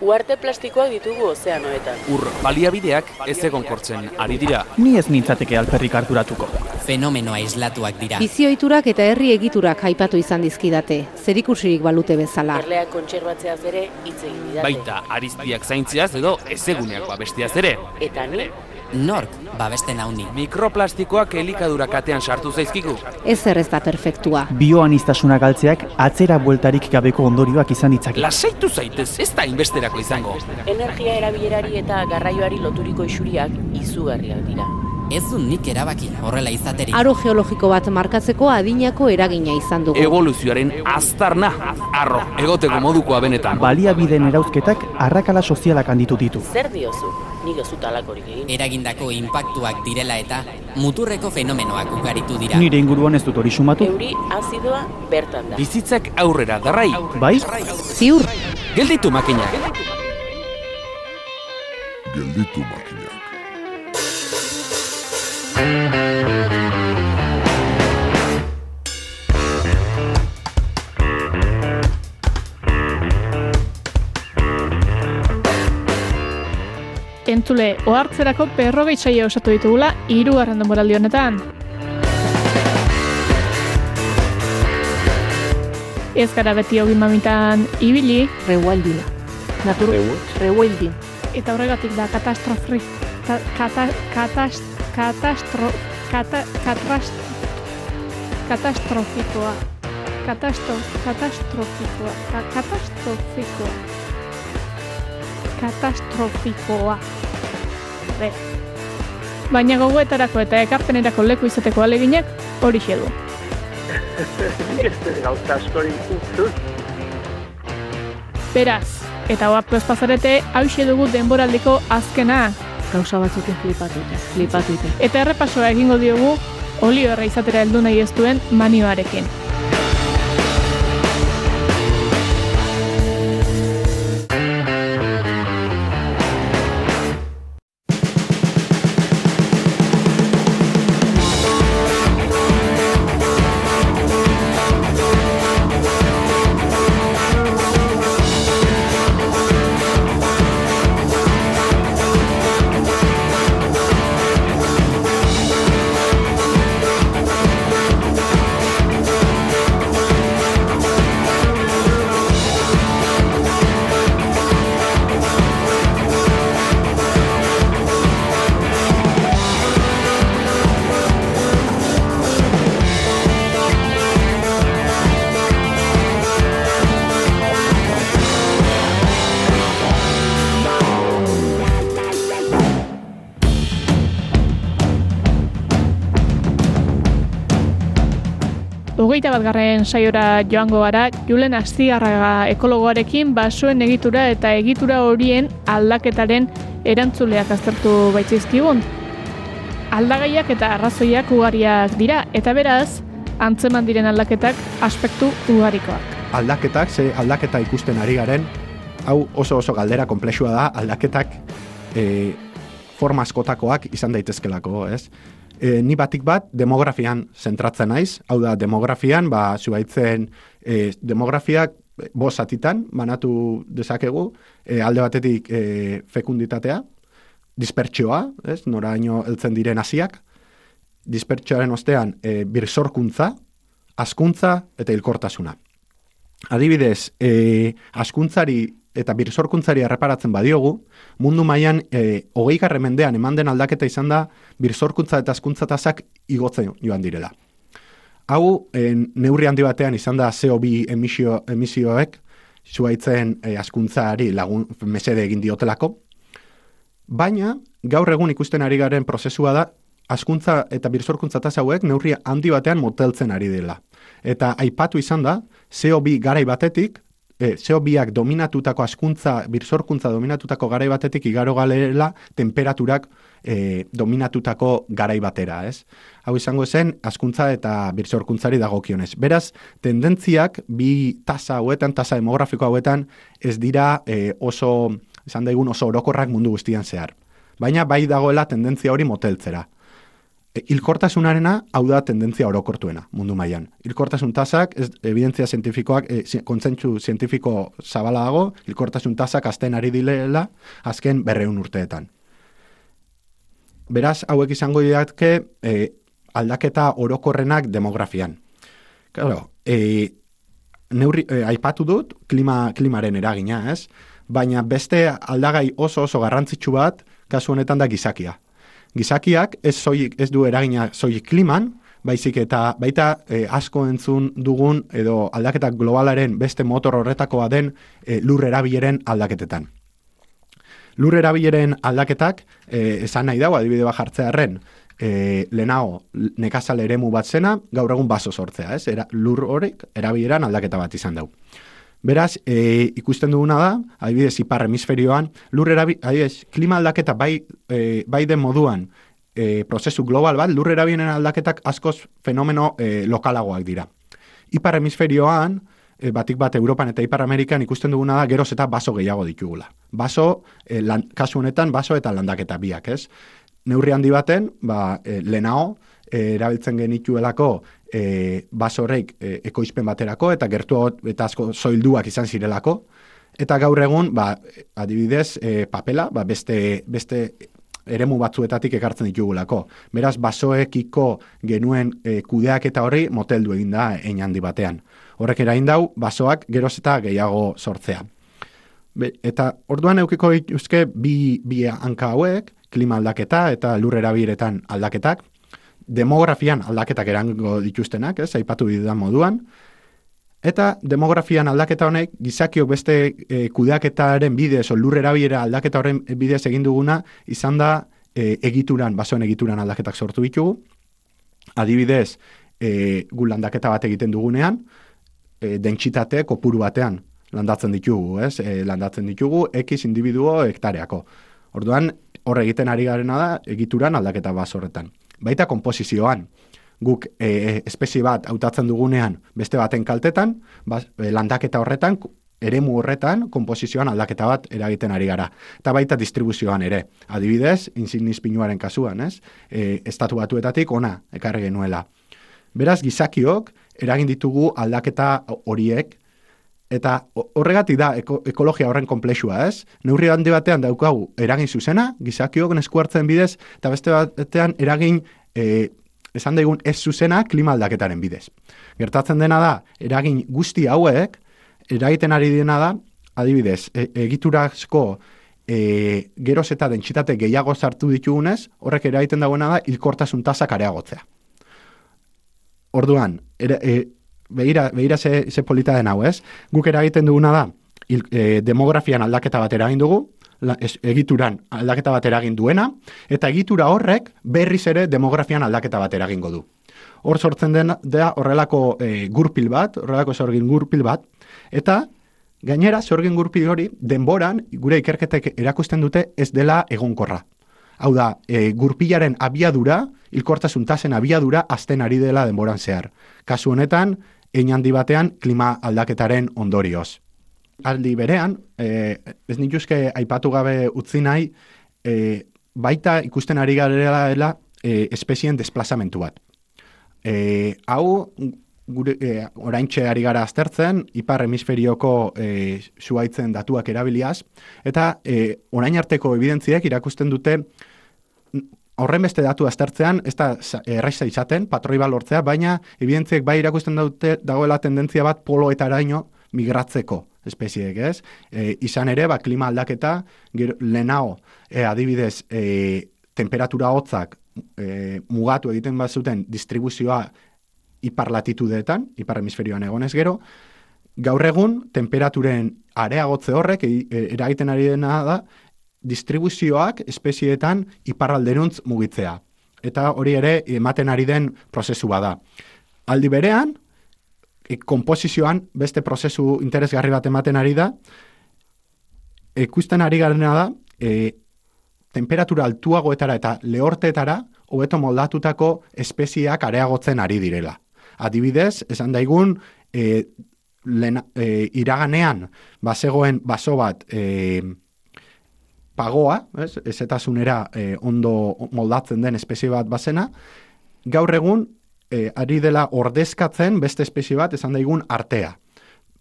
Uarte plastikoak ditugu ozeanoetan. Ur baliabideak ez egonkortzen ari dira. Ni ez nintzateke alperrik harturatuko. Fenomeno aislatuak dira. Bizioiturak eta herri egiturak aipatu izan dizkidate, zerikusirik balute bezala. Erleak kontserbatzeaz ere hitz egin didate. Baita ariztiak zaintziaz edo ezeguneak babestiaz ere. Eta ni, Nork babesten hauni. Mikroplastikoak elikadura katean sartu zaizkigu. Ez zer ez da perfektua. Bioanistasuna galtzeak atzera bueltarik gabeko ondorioak izan ditzake. Lasaitu zaitez, ez da inbesterako izango. energia erabilerari eta garraioari loturiko isuriak izugarriak dira. Ez du nik erabaki horrela izateri. Aro geologiko bat markatzeko adinako eragina izan dugu. Evoluzioaren aztarna, arro, egoteko modukoa benetan. Baliabideen erauzketak arrakala sozialak handitu ditu. Zer diozu? Nik ez dut alakorik egin. Eragindako inpaktuak direla eta muturreko fenomenoak ugaritu dira. Nire inguruan ez dut hori sumatu. Euri azidoa bertan da. Bizitzak aurrera darrai. Bai? Ziur, Gelditu makinak. Gelditu makinak. Entzule, ohartzerako berrogei saio osatu ditugula hirugarren denboraldi honetan. Ez gara beti hogi mamitan ibili, reualdina. Natur, reualdin. eta horregatik da katastrofri... Ta, kata, katast, katastro... Kata, katrast, katastrofikoa. Katastro, katastrofikoa. Ka, katastrofikoa. Katastrofikoa. Be. Baina gogoetarako eta ekarpenerako leku izateko aleginak hori du. Nik ez dut gauza askorik utzu. Beraz, eta oartu ez pasarete, hause dugu denboraldiko azkena. Gauza batzukin flipatu ite, flipatu ite. Eta errepasoa egingo diogu, olio erra izatera heldu nahi ez duen manioarekin. Hogeita bat garren saiora joango gara, Julen Astigarraga ekologoarekin basoen egitura eta egitura horien aldaketaren erantzuleak aztertu baitzizkigun. Aldagaiak eta arrazoiak ugariak dira, eta beraz, antzeman diren aldaketak aspektu ugarikoak. aldaketak, ze aldaketa ikusten ari garen, hau oso oso galdera komplexua da, aldaketak e, forma askotakoak izan daitezkelako, ez? E, ni batik bat demografian zentratzen naiz, hau da demografian, ba, zubaitzen e, demografiak bost zatitan banatu dezakegu, e, alde batetik e, fekunditatea, dispertsioa, ez? noraino heltzen diren hasiak, dispertsioaren ostean e, birsorkuntza, askuntza eta hilkortasuna. Adibidez, e, askuntzari eta birsorkuntzari erreparatzen badiogu, mundu mailan e, hogei mendean eman den aldaketa izan da birsorkuntza eta askuntza tasak igotzen joan direla. Hau, e, neurri handi batean izan da CO2 emisio, emisioek, zuaitzen e, askuntzari lagun mesede egin diotelako, baina gaur egun ikusten ari garen prozesua da askuntza eta birsorkuntza tasa hauek neurri handi batean moteltzen ari dela. Eta aipatu izan da, CO2 garai batetik, e, CO2ak dominatutako askuntza, birsorkuntza dominatutako garai batetik igaro galela temperaturak e, dominatutako garai batera, ez? Hau izango zen, askuntza eta birsorkuntzari dagokionez. Beraz, tendentziak bi tasa hauetan, tasa demografiko hauetan, ez dira e, oso, esan daigun oso orokorrak mundu guztian zehar. Baina bai dagoela tendentzia hori moteltzera. Hilkortasunarena hau da tendentzia orokortuena mundu mailan. Hilkortasun tasak, ez, evidentzia zientifikoak, e, zi- kontzentzu zientifiko zabala dago, hilkortasun tasak azten ari dilela azken berreun urteetan. Beraz, hauek izango didatke e, aldaketa orokorrenak demografian. Claro, e, neurri, e, aipatu dut klima, klimaren eragina, ez? Baina beste aldagai oso oso garrantzitsu bat, kasu honetan da gizakia. Gizakiak ez, soilik, ez du eragina soilik kliman, baizik eta baita e, asko entzun dugun edo aldaketa globalaren beste motor horretakoa den e, lur erabileren aldaketetan. Lur erabileren aldaketak, e, esan nahi dago, adibide bat jartzearen, e, lehenago nekazal eremu bat zena, gaur egun baso sortzea, ez? Era, lur horrek erabileran aldaketa bat izan dau. Beraz, e, ikusten duguna da, adibidez, ipar hemisferioan, lur erabi, adibidez, klima aldaketa bai, e, bai den moduan, e, prozesu global bat, lur erabilen aldaketak askoz fenomeno e, lokalagoak dira. Ipar hemisferioan, e, batik bat Europan eta Ipar Amerikan ikusten duguna da geroz eta baso gehiago ditugula. Baso, e, lan, kasu honetan, baso eta landaketa biak, ez? Neurri handi baten, ba, e, lehenago, e, erabiltzen genituelako e, baso horreik e, ekoizpen baterako eta gertu eta asko soilduak izan zirelako. Eta gaur egun, ba, adibidez, e, papela, ba, beste, beste eremu batzuetatik ekartzen ditugulako. Beraz, basoekiko genuen e, kudeak eta horri moteldu egin da ein handi batean. Horrek erain dau, basoak geroz eta gehiago sortzea. Be, eta orduan eukiko dituzke bi, bi hanka hauek, klima aldaketa eta lur erabileretan aldaketak, demografian aldaketak erango dituztenak, ez, aipatu didan moduan, eta demografian aldaketa honek gizakiok beste e, kudeaketaren bidez, lur erabilera aldaketa horren bidez egin duguna, izan da e, egituran, basoen egituran aldaketak sortu ditugu, adibidez, e, gu landaketa bat egiten dugunean, e, dentsitate kopuru batean landatzen ditugu, ez? E, landatzen ditugu X individuo hektareako. Orduan, hor egiten ari garena da, egituran aldaketa bas horretan. Baita komposizioan, guk e, espezie bat hautatzen dugunean beste baten kaltetan, bas, e, landaketa horretan, eremu horretan, komposizioan aldaketa bat eragiten ari gara. Eta baita distribuzioan ere. Adibidez, insignis pinuaren kasuan, ez? E, estatu batuetatik ona ekarri genuela. Beraz, gizakiok eragin ditugu aldaketa horiek Eta horregatik da eko, ekologia horren komplexua, ez? Neurri handi batean daukagu eragin zuzena, gizakiok nesku hartzen bidez, eta beste batean eragin, e, esan daigun, ez zuzena klima aldaketaren bidez. Gertatzen dena da, eragin guzti hauek, eragiten ari dena da, adibidez, e, egiturazko e, geroz eta dentsitate gehiago sartu ditugunez, horrek eragiten dagoena da, hilkortasun tasak areagotzea. Orduan, era, e, behira, behira ze, ze polita den hau, ez? Guk eragiten duguna da, il, e, demografian aldaketa bat eragin dugu, la, es, egituran aldaketa bat eragin duena, eta egitura horrek berriz ere demografian aldaketa bat eragingo du. Hor sortzen den da horrelako e, gurpil bat, horrelako sorgin gurpil bat, eta gainera sorgin gurpil hori denboran gure ikerketek erakusten dute ez dela egonkorra. Hau da, e, gurpilaren abiadura, hilkortasun tasen abiadura azten ari dela denboran zehar. Kasu honetan, ein handi batean klima aldaketaren ondorioz. Aldi berean, e, ez nituzke aipatu gabe utzi nahi, e, baita ikusten ari garela dela e, espezien desplazamentu bat. E, hau, gure, e, oraintxe ari gara aztertzen, ipar hemisferioko e, zuaitzen datuak erabiliaz, eta e, orain arteko evidentziek irakusten dute horren beste datu aztertzean, ez da erraiza izaten, patroi lortzea, baina evidentziek bai irakusten dute dagoela tendentzia bat poloetaraino migratzeko espezieek, ez? E, izan ere, ba, klima aldaketa, gero, lehenao, e, adibidez, e, temperatura hotzak e, mugatu egiten bat zuten distribuzioa ipar latitudeetan, ipar hemisferioan egonez gero, gaur egun temperaturen areagotze horrek e, eragiten ari dena da distribuzioak espezieetan iparralderuntz mugitzea. Eta hori ere ematen ari den prozesu bada. Aldi berean, e, komposizioan beste prozesu interesgarri bat ematen ari da, ikusten ari garena da, e, temperatura altuagoetara eta lehortetara hobeto moldatutako espezieak areagotzen ari direla. Adibidez, esan daigun, e, lena, e, iraganean bazegoen baso bat e, pagoa, ez, ezetasunera e, ondo moldatzen den espezie bat bazena, gaur egun e, ari dela ordezkatzen beste espezie bat esan daigun artea.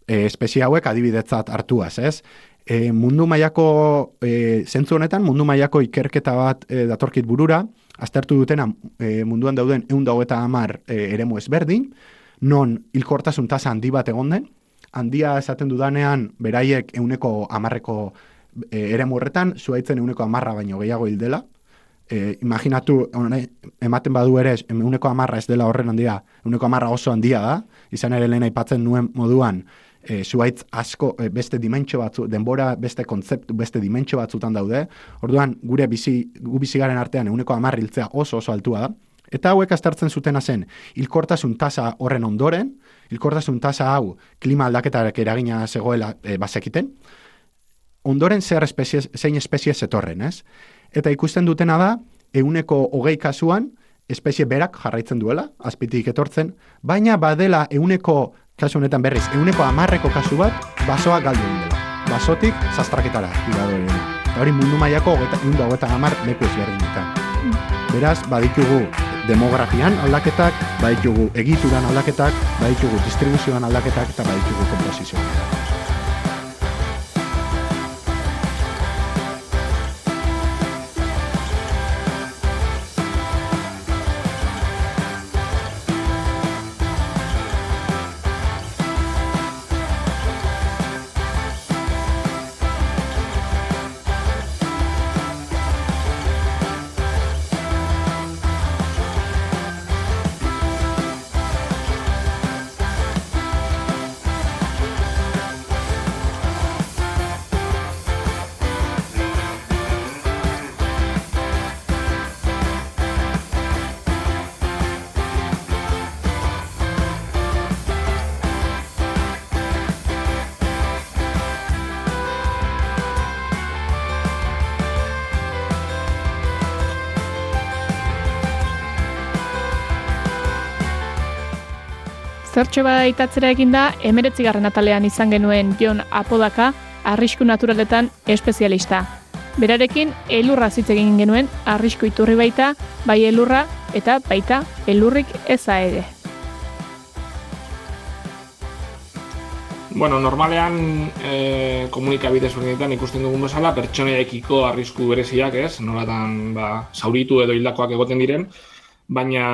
E, espezie hauek adibidetzat hartuaz, ez? E, mundu mailako e, zentzu honetan, mundu mailako ikerketa bat e, datorkit burura, aztertu dutena e, munduan dauden egun dago eta amar e, eremu ezberdin, non hilkortasun tasa handi bat egon den, handia esaten dudanean beraiek euneko amarreko e, eremu horretan, zuaitzen euneko amarra baino gehiago hil dela, e, imaginatu, one, ematen badu ere, euneko amarra ez dela horren handia, euneko amarra oso handia da, izan ere lehen aipatzen nuen moduan, e, zuaitz asko e, beste dimentsio batzu, denbora beste kontzeptu, beste dimentsio batzutan daude, orduan gure bizi, gu bizi garen artean euneko amarra hiltzea oso oso altua da, eta hauek astartzen zutena zen, hilkortasun tasa horren ondoren, hilkortasun tasa hau klima aldaketarak eragina zegoela e, bazekiten, ondoren zer espezie, zein espezie zetorren, ez? Eta ikusten dutena da, euneko hogei kasuan, espezie berak jarraitzen duela, azpitik etortzen, baina badela euneko, kasu honetan berriz, euneko amarreko kasu bat, basoa galdu dela. Basotik, zastraketara. Eta hori mundu mailako hogeta, eundu hogeta amar leku ezberdinetan. Beraz, baditugu demografian aldaketak, baditugu egituran aldaketak, baditugu distribuzioan aldaketak, eta baditugu komposizioan Zertxo baitatzera eginda, emeretzigarren atalean izan genuen Jon Apodaka, arrisku naturaletan espezialista. Berarekin, elurra hitz egin genuen, arrisku iturri baita, bai elurra eta baita elurrik eza ere. Bueno, normalean e, komunikabide ezberdinetan ikusten dugun bezala, pertsoneekiko arrisku bereziak, ez? Nolatan, ba, zauritu edo hildakoak egoten diren, baina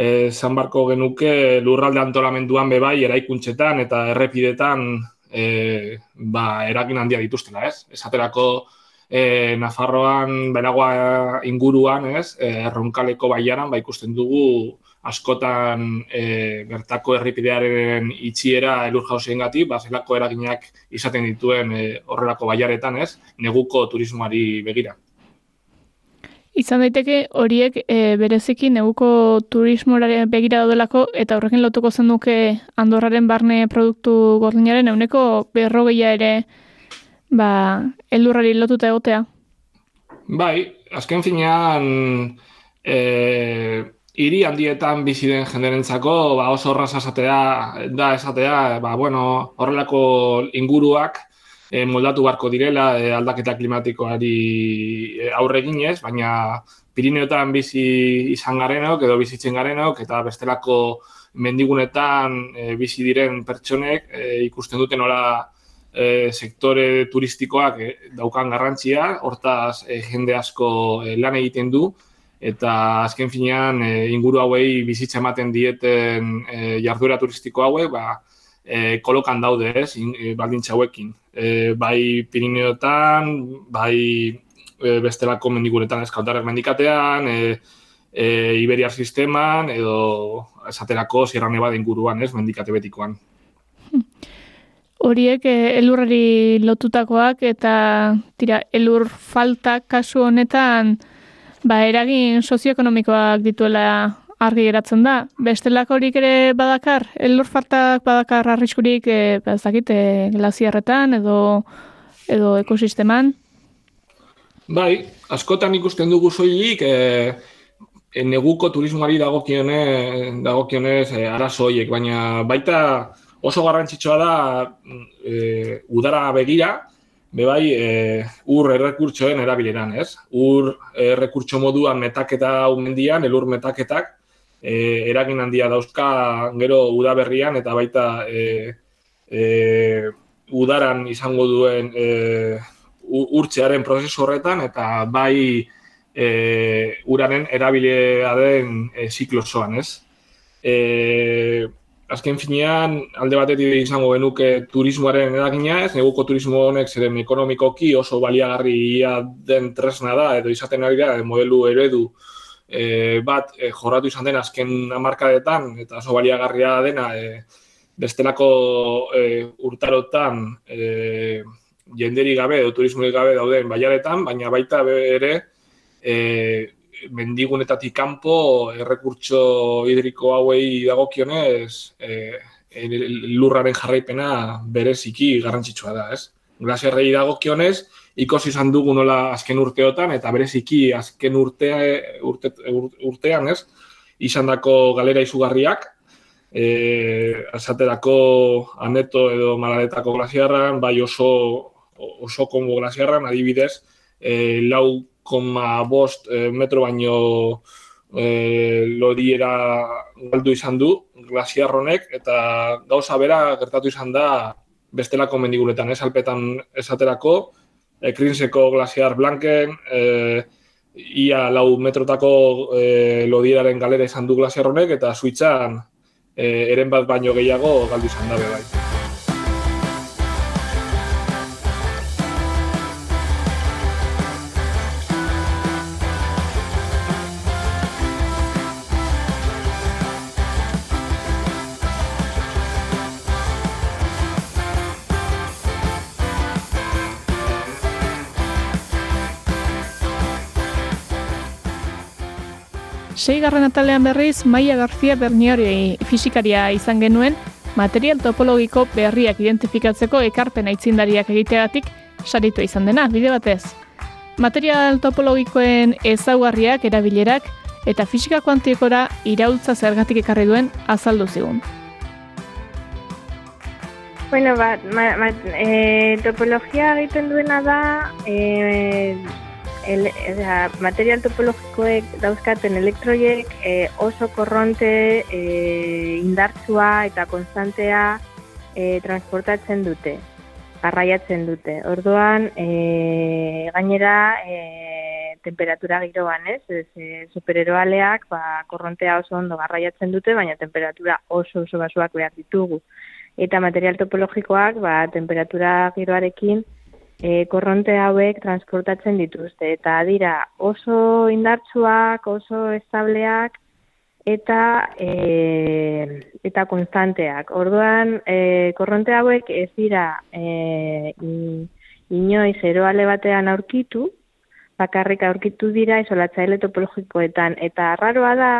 e, zan barko genuke lurralde antolamenduan bebai eraikuntzetan eta errepidetan e, ba, eragin handia dituztela, ez? Esaterako e, Nafarroan, beragoa inguruan, ez? Erronkaleko baiaran, ba, ikusten dugu askotan e, bertako erripidearen itxiera elur jauzien gati, ba, zelako eraginak izaten dituen e, horrelako baiaretan, ez? Neguko turismoari begira. Izan daiteke horiek e, bereziki neguko turismoraren begira daudelako eta horrekin lotuko zen duke Andorraren barne produktu gordinaren euneko berrogeia ere ba, eldurrari lotuta egotea. Bai, azken finean e, hiri handietan bizi den jenderentzako ba, oso horraz esatea, da esatea, ba, bueno, horrelako inguruak e, moldatu barko direla e, aldaketa klimatikoari e, aurre eginez, baina Pirineotan bizi izan garenok edo bizitzen garenok eta bestelako mendigunetan e, bizi diren pertsonek e, ikusten duten nola e, sektore turistikoak e, daukan garrantzia, hortaz e, jende asko e, lan egiten du, eta azken finean e, inguru hauei bizitza ematen dieten e, jarduera turistiko hauek, ba, e, kolokan daude, ez, e, baldintza hauekin. E, bai Pirineotan, bai e, bestelako mendiguretan eskautarrak mendikatean, e, e, Iberiar sisteman, edo esaterako Sierra Nevada inguruan, ez, mendikate betikoan. Horiek e, elurrari lotutakoak eta tira, elur falta kasu honetan ba, eragin sozioekonomikoak dituela argi geratzen da. Bestelako horik ere badakar, elur faltak badakar arriskurik e, ez dakit, e, edo, edo ekosisteman? Bai, askotan ikusten dugu soilik e, e, neguko turismoari dagokione, dagokionez e, arazo horiek, baina baita oso garrantzitsua da e, udara begira, bebai e, ur errekurtsoen erabileran, ez? Ur errekurtso moduan metaketa umendian, elur metaketak, e, eragin handia dauzka gero udaberrian eta baita e, e, udaran izango duen e, urtzearen prozesu horretan eta bai e, uraren erabilea den e, ziklosoan, ez? E, azken finean, alde batetik izango genuke turismoaren edagina, ez neguko turismo honek zeren ekonomikoki oso baliagarria den tresna da, edo izaten ari da, modelu eredu e, bat e, jorratu izan den azken amarkadetan, eta oso baliagarria dena, e, bestelako e, urtarotan e, jenderi gabe, edo turismoik gabe dauden baiaretan, baina baita ere, e, mendigunetatik kanpo errekurtso hidriko hauei dagokionez e, lurraren jarraipena bereziki garrantzitsua da, ez? Glasiarrei dagokionez, ikosi izan dugu nola azken urteotan eta bereziki azken urtea, urte, urtean, ez? Izandako galera izugarriak, eh asaterako aneto edo malaretako glasiarran, bai oso oso kongo glasiarran adibidez, eh lau koma bost e, metro baino e, lodiera galdu izan du glasiarronek eta gauza bera gertatu izan da bestelako mendiguretan, ez alpetan esaterako, ekrinseko glasiar blanken, e, ia lau metrotako e, lodieraren galera izan du glasiarronek eta suitzan e, eren bat baino gehiago galdu izan da bai. Seigarren atalean berriz, Maia Garzia Berniori fizikaria izan genuen, material topologiko berriak identifikatzeko ekarpen aitzindariak egiteagatik saritu izan dena, bide batez. Material topologikoen ezaugarriak, erabilerak eta fisika kuantikora iraultza zergatik ekarri duen azaldu zigun. Bueno, bat, ma, ma, e, topologia egiten duena da, e, el, eza, material topologikoek dauzkaten elektroiek e, oso korronte e, indartsua eta konstantea e, transportatzen dute, arraiatzen dute. Orduan, e, gainera, e, temperatura giroan, ez? ez e, supereroaleak ba, korrontea oso ondo garraiatzen dute, baina temperatura oso oso basuak behar ditugu. Eta material topologikoak, ba, temperatura giroarekin, e, korronte hauek transportatzen dituzte eta dira oso indartsuak, oso estableak eta e, eta konstanteak. Orduan, e, korronte hauek ez dira e, inoiz eroale batean aurkitu, bakarrik aurkitu dira isolatzaile topologikoetan eta arraroa da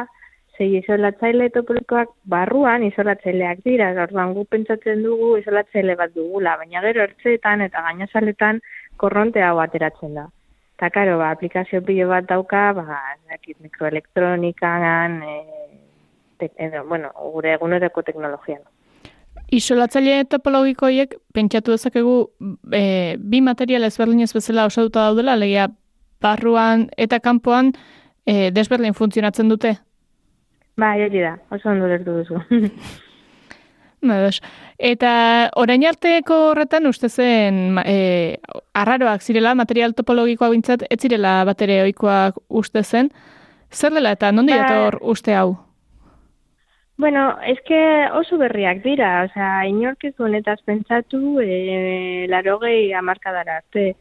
zei isolatzaile topolikoak barruan isolatzaileak dira, orduan gu pentsatzen dugu isolatzaile bat dugula, baina gero ertzeetan eta gainazaletan korronte hau ateratzen da. Eta karo, ba, aplikazio pilo bat dauka, ba, zakit, mikroelektronikan, e, edo, bueno, gure eguneroko teknologian. Isolatzaile topologikoiek pentsatu dezakegu e, bi material ezberdinez bezala osatuta daudela, legia barruan eta kanpoan e, desberdin funtzionatzen dute? Bai, hori da, oso ondo lertu duzu. Eta orain arteko horretan uste zen e, arraroak zirela, material topologikoa bintzat, ez zirela batere oikoak uste zen. Zer dela eta nondi ba, uste hau? Bueno, eske oso berriak dira, osea, inork ez honetaz pentsatu, e, larogei amarkadara arte.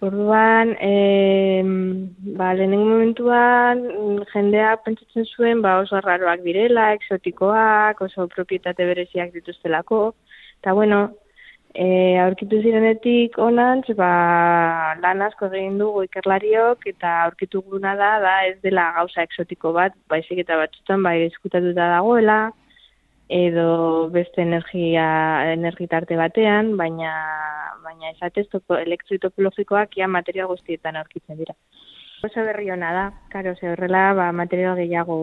Orduan, e, ba, lehenengo momentuan jendea pentsatzen zuen ba, oso arraroak direla, exotikoak, oso propietate bereziak dituztelako. Eta bueno, e, aurkitu zirenetik onantz, ba, lan asko egin dugu ikerlariok eta aurkitu guna da, da ez dela gauza exotiko bat, baizik eta batzutan bai eskutatuta dagoela, edo beste energia energitarte batean, baina baina esatez topo elektroitopologikoak ja material guztietan aurkitzen dira. Oso berri ona da, karo, ze horrela ba, material gehiago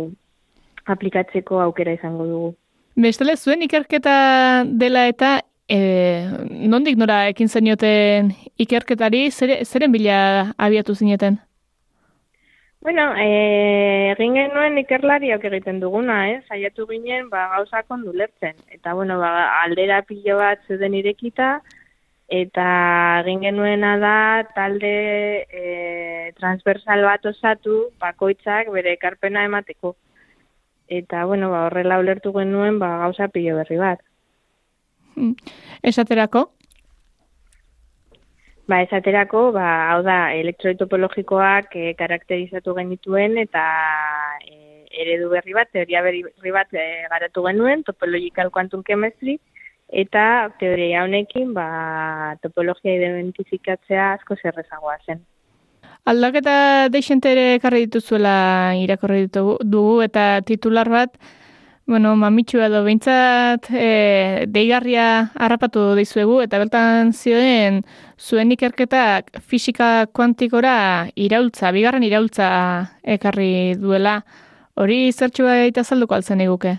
aplikatzeko aukera izango dugu. Bestele zuen ikerketa dela eta e, nondik nora ekin zenioten ikerketari, zere, zeren bila abiatu zineten? Bueno, e, egin genuen ikerlariok egiten duguna, eh? saiatu ginen ba, gauzak ondulertzen. Eta, bueno, ba, aldera pilo bat zuden irekita, eta egin genuena da talde e, transversal bat osatu bakoitzak bere ekarpena emateko. Eta, bueno, ba, horrela ulertu genuen ba, gauza pilo berri bat. Hmm. Esaterako? Ba, esaterako, ba, hau da, elektroitopologikoak e, karakterizatu genituen eta e, eredu berri bat, teoria berri bat e, garatu genuen, topological quantum chemistry, eta teoria honekin ba, topologia identifikatzea asko zerrezagoa zen. Aldaketa deixente ere ekarri dituzuela irakorri dugu eta titular bat, bueno, mamitxu edo behintzat e, deigarria harrapatu dizuegu eta bertan zioen zuen ikerketak fisika kuantikora iraultza, bigarren iraultza ekarri duela. Hori zertxu baita zalduko altzen eguke?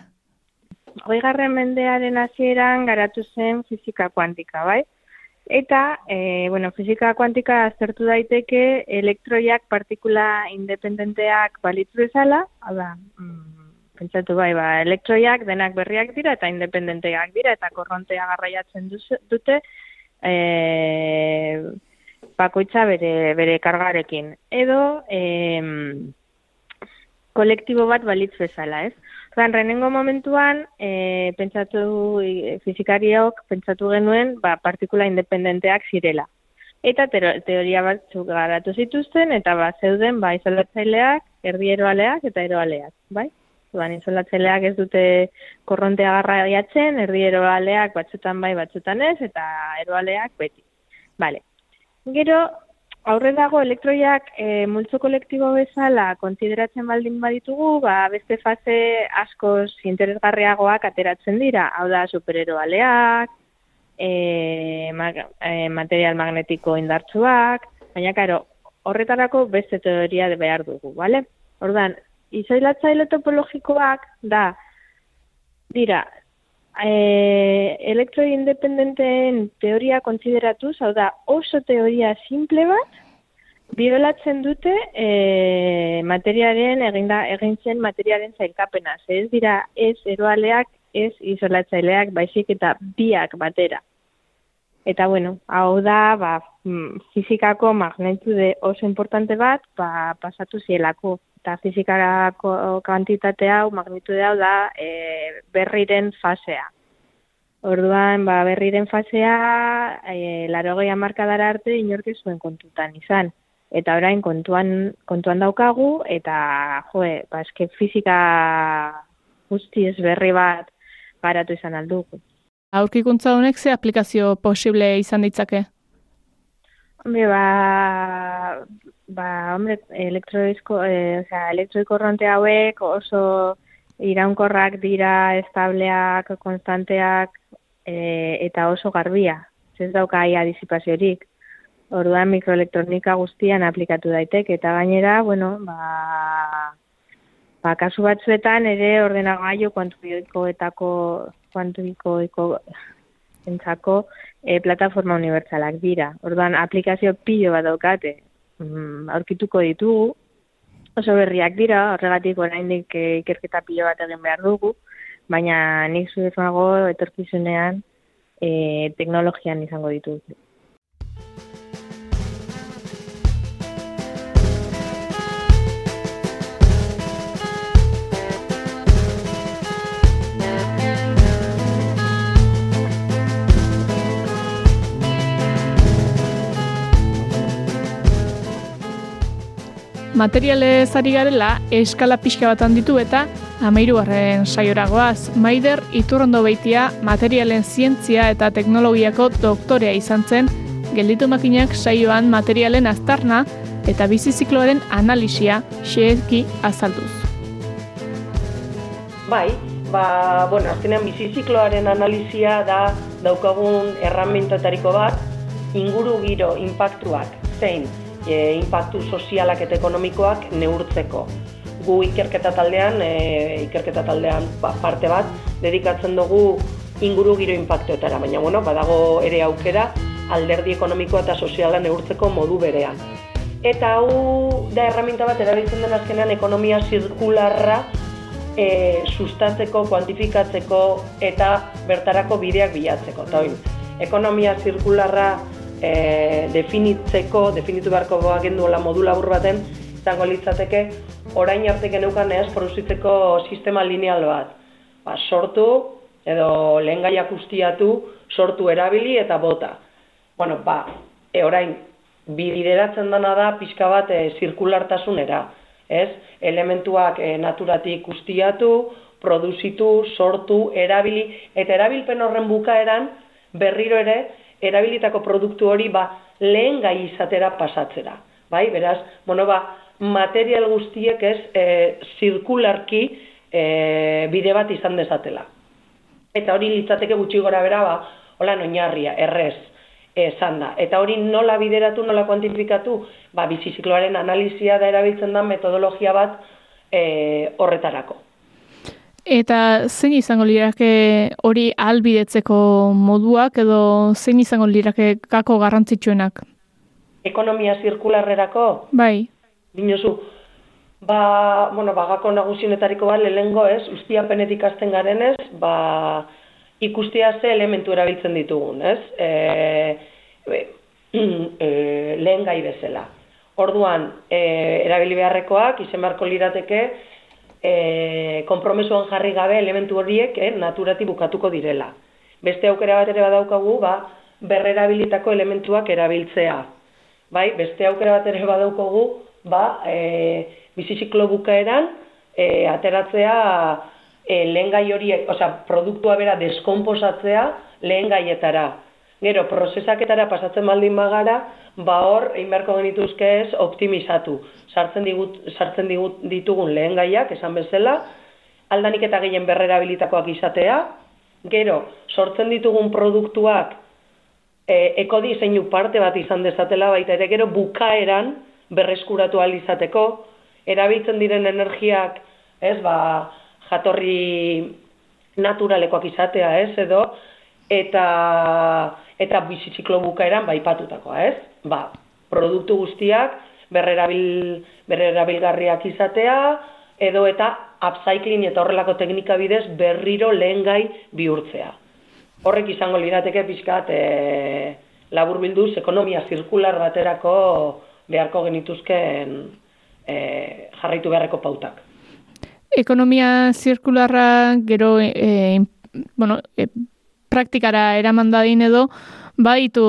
Hoigarren mendearen hasieran garatu zen fisika kuantika, bai? Eta, e, bueno, fisika kuantika aztertu daiteke elektroiak partikula independenteak balitzu bezala, hala, mm, pentsatu bai, ba, elektroiak denak berriak dira eta independenteak dira eta korrontea garraiatzen dute e, bakoitza bere, bere kargarekin. Edo, e, kolektibo bat balitz bezala, ez? Zan, renengo momentuan, e, pentsatu, e, fizikariok pentsatu genuen, ba, partikula independenteak zirela. Eta teoria batzuk garatu zituzten, eta ba, zeuden, ba, izolatzaileak, erdi eroaleak eta eroaleak, bai? Zuan, izolatzaileak ez dute korrontea garra jatzen, erdi eroaleak batzutan bai, batzutan ez, eta eroaleak beti. Vale. Gero, Aurre dago elektroiak e, multzo kolektibo bezala konsideratzen baldin baditugu, ba, beste fase askoz interesgarriagoak ateratzen dira. Hau da, supereroaleak, e, mag, e, material magnetiko indartsuak, baina, karo, horretarako beste teoria behar dugu, bale? Ordan, izoilatzaile topologikoak da, dira, e, elektroi independenteen teoria konsideratuz, hau da, oso teoria simple bat, biolatzen dute e, materiaren, eginda, egin zen materiaren zailkapena. Ez dira, ez eroaleak, ez isolatzaileak, baizik eta biak batera. Eta bueno, hau da, ba, mm, fizikako magnitude oso importante bat, ba, pasatu zielako. Eta fizikako kantitatea hau, magnitude hau da, e, berriren fasea. Orduan, ba, berriren fasea, e, laro markadara arte inorki zuen kontutan izan. Eta orain kontuan, kontuan daukagu, eta jo, ba, eske fizika guztiz berri bat garatu izan aldugu. Aurkikuntza honek ze aplikazio posible izan ditzake? Hombre, ba, ba, hombre, elektroizko, e, o sea, elektroikorronte hauek oso iraunkorrak dira, estableak, konstanteak, e, eta oso garbia. Ez dauka aia disipaziorik. Orduan mikroelektronika guztian aplikatu daitek eta gainera, bueno, ba, ba kasu batzuetan ere ordenagailu kuantikoetako kuantikoeko entzako e, plataforma unibertsalak dira. Orduan aplikazio pilo bat daukate mm, aurkituko ditugu. Oso berriak dira, horregatik oraindik e, ikerketa pilo bat egin behar dugu, baina nik zuezago etorkizunean e, teknologian izango ditugu. Materialez ari garela, eskala pixka bat handitu eta amairu garren saioragoaz. Maider iturrondo beitia materialen zientzia eta teknologiako doktorea izan zen, gelditu makinak saioan materialen aztarna eta bizizikloaren analisia xeezki azalduz. Bai, ba, bueno, azkenean bizizikloaren analisia da daukagun erramentoetariko bat, inguru giro, impactuak, zein, e, impactu sozialak eta ekonomikoak neurtzeko. Gu ikerketa taldean, e, ikerketa taldean ba, parte bat, dedikatzen dugu inguru giro impactuetara, baina bueno, badago ere aukera alderdi ekonomikoa eta soziala neurtzeko modu berean. Eta hau da erraminta bat erabiltzen den azkenean ekonomia zirkularra e, sustatzeko, kuantifikatzeko eta bertarako bideak bilatzeko. Eta ekonomia zirkularra e, definitzeko, definitu beharko agendu modu labur baten, izango litzateke, orain arte geneukan ez, produzitzeko sistema lineal bat. Ba, sortu, edo lehen gaiak ustiatu, sortu erabili eta bota. Bueno, ba, e, orain, bideratzen dana da pixka bat e, zirkulartasunera. Ez? Elementuak e, naturatik ustiatu, produzitu, sortu, erabili, eta erabilpen horren bukaeran, berriro ere, erabilitako produktu hori ba, lehen gai izatera pasatzera. Bai, beraz, bueno, ba, material guztiek ez e, zirkularki e, bide bat izan dezatela. Eta hori litzateke gutxi gora bera, ba, hola noinarria, errez, esan da. Eta hori nola bideratu, nola kuantifikatu, ba, bizizikloaren analizia da erabiltzen da metodologia bat e, horretarako. Eta zein izango lirake hori albidetzeko moduak edo zein izango lirake kako garrantzitsuenak? Ekonomia zirkularrerako? Bai. Dinozu, ba, bueno, bagako nagusionetariko bat lehengo ez, ustiapenetik azten garen ez, ba, ikustea ze elementu erabiltzen ditugun, ez? E, e, lehen gai bezala. Orduan, e, erabili beharrekoak, izen beharko lirateke, e, kompromesuan jarri gabe elementu horiek e, naturati bukatuko direla. Beste aukera bat ere badaukagu, ba, berrerabilitako elementuak erabiltzea. Bai, beste aukera bat ere badaukagu, ba, e, biziziklo bukaeran, e, ateratzea e, lehen gai horiek, osea, produktua bera deskomposatzea lehen gaietara. Gero, prozesaketara pasatzen baldin bagara, ba hor, egin beharko genituzke ez, optimizatu. Sartzen, digut, sartzen digut, ditugun lehen gaiak, esan bezala, aldanik eta gehien berrera bilitakoak izatea, gero, sortzen ditugun produktuak e, ekodizeinu parte bat izan dezatela, baita ere gero bukaeran berreskuratu izateko, erabiltzen diren energiak, ez, ba, jatorri naturalekoak izatea, ez, edo, eta eta bizitziklo bukaeran baipatutakoa, ez? Ba, produktu guztiak berrerabil, berrerabilgarriak izatea, edo eta upcycling eta horrelako teknika bidez berriro lehen gai bihurtzea. Horrek izango lirateke pixkat e, labur bilduz ekonomia zirkular baterako beharko genituzken e, jarraitu beharreko pautak ekonomia zirkularra gero e, bueno, e, praktikara eraman dadin edo, baitu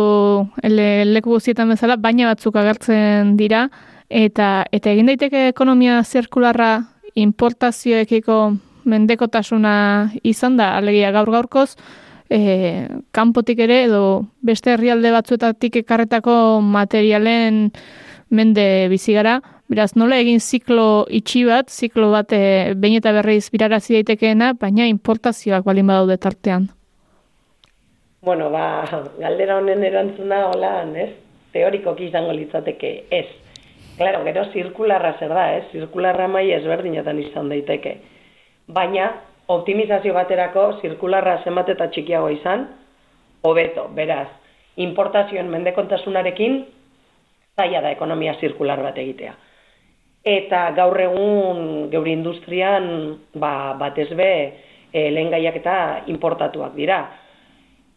ele, leku guztietan bezala, baina batzuk agertzen dira, eta eta egin daiteke ekonomia zirkularra importazioekiko mendekotasuna izan da, alegia gaur gaurkoz, e, kanpotik ere edo beste herrialde batzuetatik ekarretako materialen mende bizigara, Beraz, nola egin ziklo itxi bat, ziklo bat e, behin eta berreiz birarazi daitekeena, baina importazioak balin badaude tartean? Bueno, ba, galdera honen erantzuna hola, ez? Teorikoki izango litzateke, ez. Claro, gero zirkularra zer da, ez? Zirkularra mai ezberdinetan izan daiteke. Baina, optimizazio baterako zirkularra zenbat eta txikiago izan, hobeto, beraz, importazioen mendekontasunarekin, zaila da ekonomia zirkular bat egitea eta gaur egun geure industrian ba, batez be e, lehen gaiak eta importatuak dira.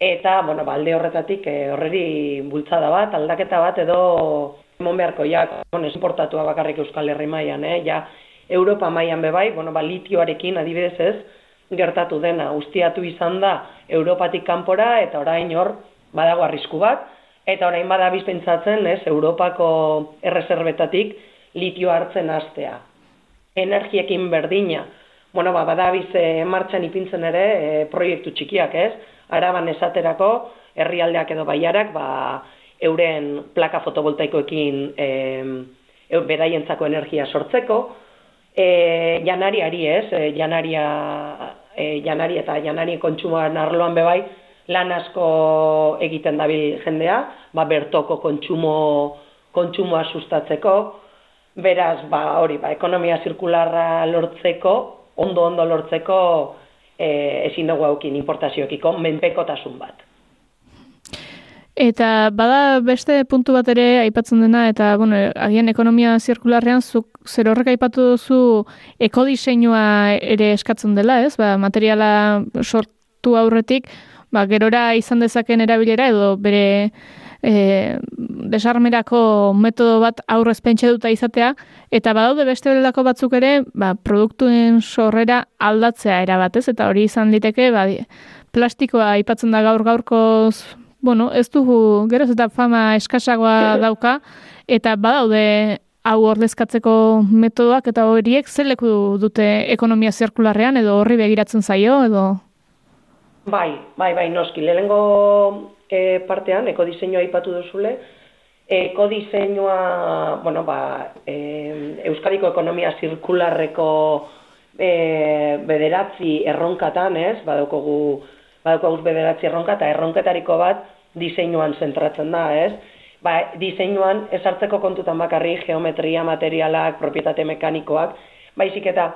Eta, bueno, balde ba, horretatik e, horreri bultzada bat, aldaketa bat edo emon beharko ja, bueno, importatua bakarrik Euskal Herri mailan, eh? ja, Europa mailan bebai, bueno, ba, litioarekin adibidez ez, gertatu dena, ustiatu izan da Europatik kanpora eta orain hor badago arrisku bat, eta orain bada bizpentsatzen, ez, Europako erreserbetatik, litio hartzen hastea. Energiekin berdina. Bueno, ba, badabiz e, martxan ipintzen ere e, proiektu txikiak, ez? Araban esaterako, herrialdeak edo baiarak, ba, euren plaka fotovoltaikoekin e, beraientzako energia sortzeko, e, janariari ez, e, janaria, e, janari eta janari kontsumoan arloan bebai, lan asko egiten dabil jendea, ba, bertoko kontsumo, kontsumoa sustatzeko, Beraz, ba, hori, ba, ekonomia zirkularra lortzeko, ondo-ondo lortzeko, e, ezin dugu haukin importazioekiko menpekotasun bat. Eta bada beste puntu bat ere aipatzen dena, eta bueno, agian ekonomia zirkularrean zuk zer horrek aipatu duzu ekodiseinua ere eskatzen dela, ez? Ba, materiala sortu aurretik, ba, gerora izan dezaken erabilera edo bere e, desarmerako metodo bat aurrez pentsa duta izatea, eta badaude beste belako batzuk ere, ba, produktuen sorrera aldatzea erabat, ez? Eta hori izan liteke, ba, plastikoa aipatzen da gaur gaurkoz bueno, ez dugu geroz eta fama eskasagoa dauka, eta badaude hau ordezkatzeko metodoak eta horiek zeleku dute ekonomia zirkularrean edo horri begiratzen zaio edo? Bai, bai, bai, noski, lehenengo e, partean, ekodiseinua aipatu duzule, ekodiseinua, bueno, ba, e, Euskadiko ekonomia zirkularreko e, bederatzi erronkatan, ez, badaukogu, badaukogu bederatzi erronka, eta erronketariko bat diseinuan zentratzen da, ez? Ba, diseinuan ezartzeko kontutan bakarri geometria, materialak, propietate mekanikoak, baizik eta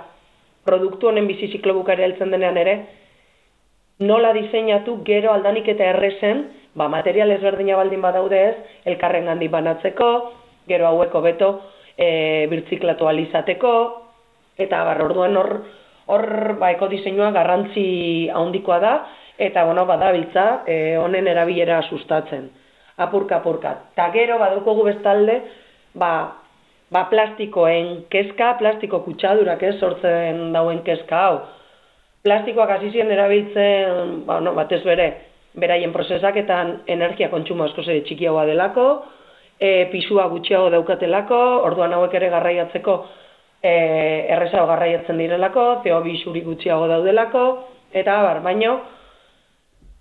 produktu honen bizi ziklo bukari heltzen denean ere, nola diseinatu gero aldanik eta errezen, ba, material ezberdina baldin badaude ez, elkarren handi banatzeko, gero haueko beto, e, birtziklatu alizateko, eta bar, orduan hor, hor ba, eko diseinua garrantzi handikoa da, eta bueno, badabiltza e, honen erabilera sustatzen. Apurka apurka. Ta gero badukogu bestalde, ba, ba plastikoen kezka, plastiko kutsadurak ez sortzen dauen kezka hau. Plastikoak hasi ziren erabiltzen, ba no, batez bere, beraien prozesaketan energia kontsumo asko ere txikiagoa delako, e, pisua gutxiago daukatelako, orduan hauek ere garraiatzeko e, errezago garraiatzen direlako, CO2 xuri gutxiago daudelako, eta bar, baino,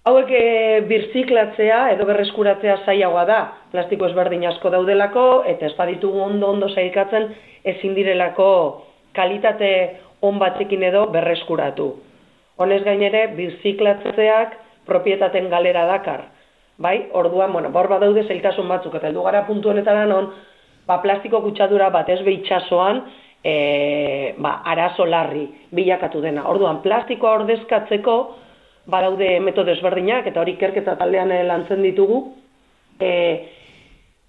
Hauek e, birziklatzea edo berreskuratzea zailagoa da. Plastiko ezberdin asko daudelako eta ez baditugu ondo ondo sailkatzen ezin direlako kalitate on batzekin edo berreskuratu. Honez gainere birziklatzeak propietaten galera dakar. Bai, orduan, bueno, bor badaude zailtasun batzuk eta heldu gara puntu honetara non, ba, plastiko kutsadura bat ez behitxasoan, e, ba, arazo larri bilakatu dena. Orduan, plastikoa ordezkatzeko, badaude metodo ezberdinak eta hori kerketa taldean lantzen ditugu. E,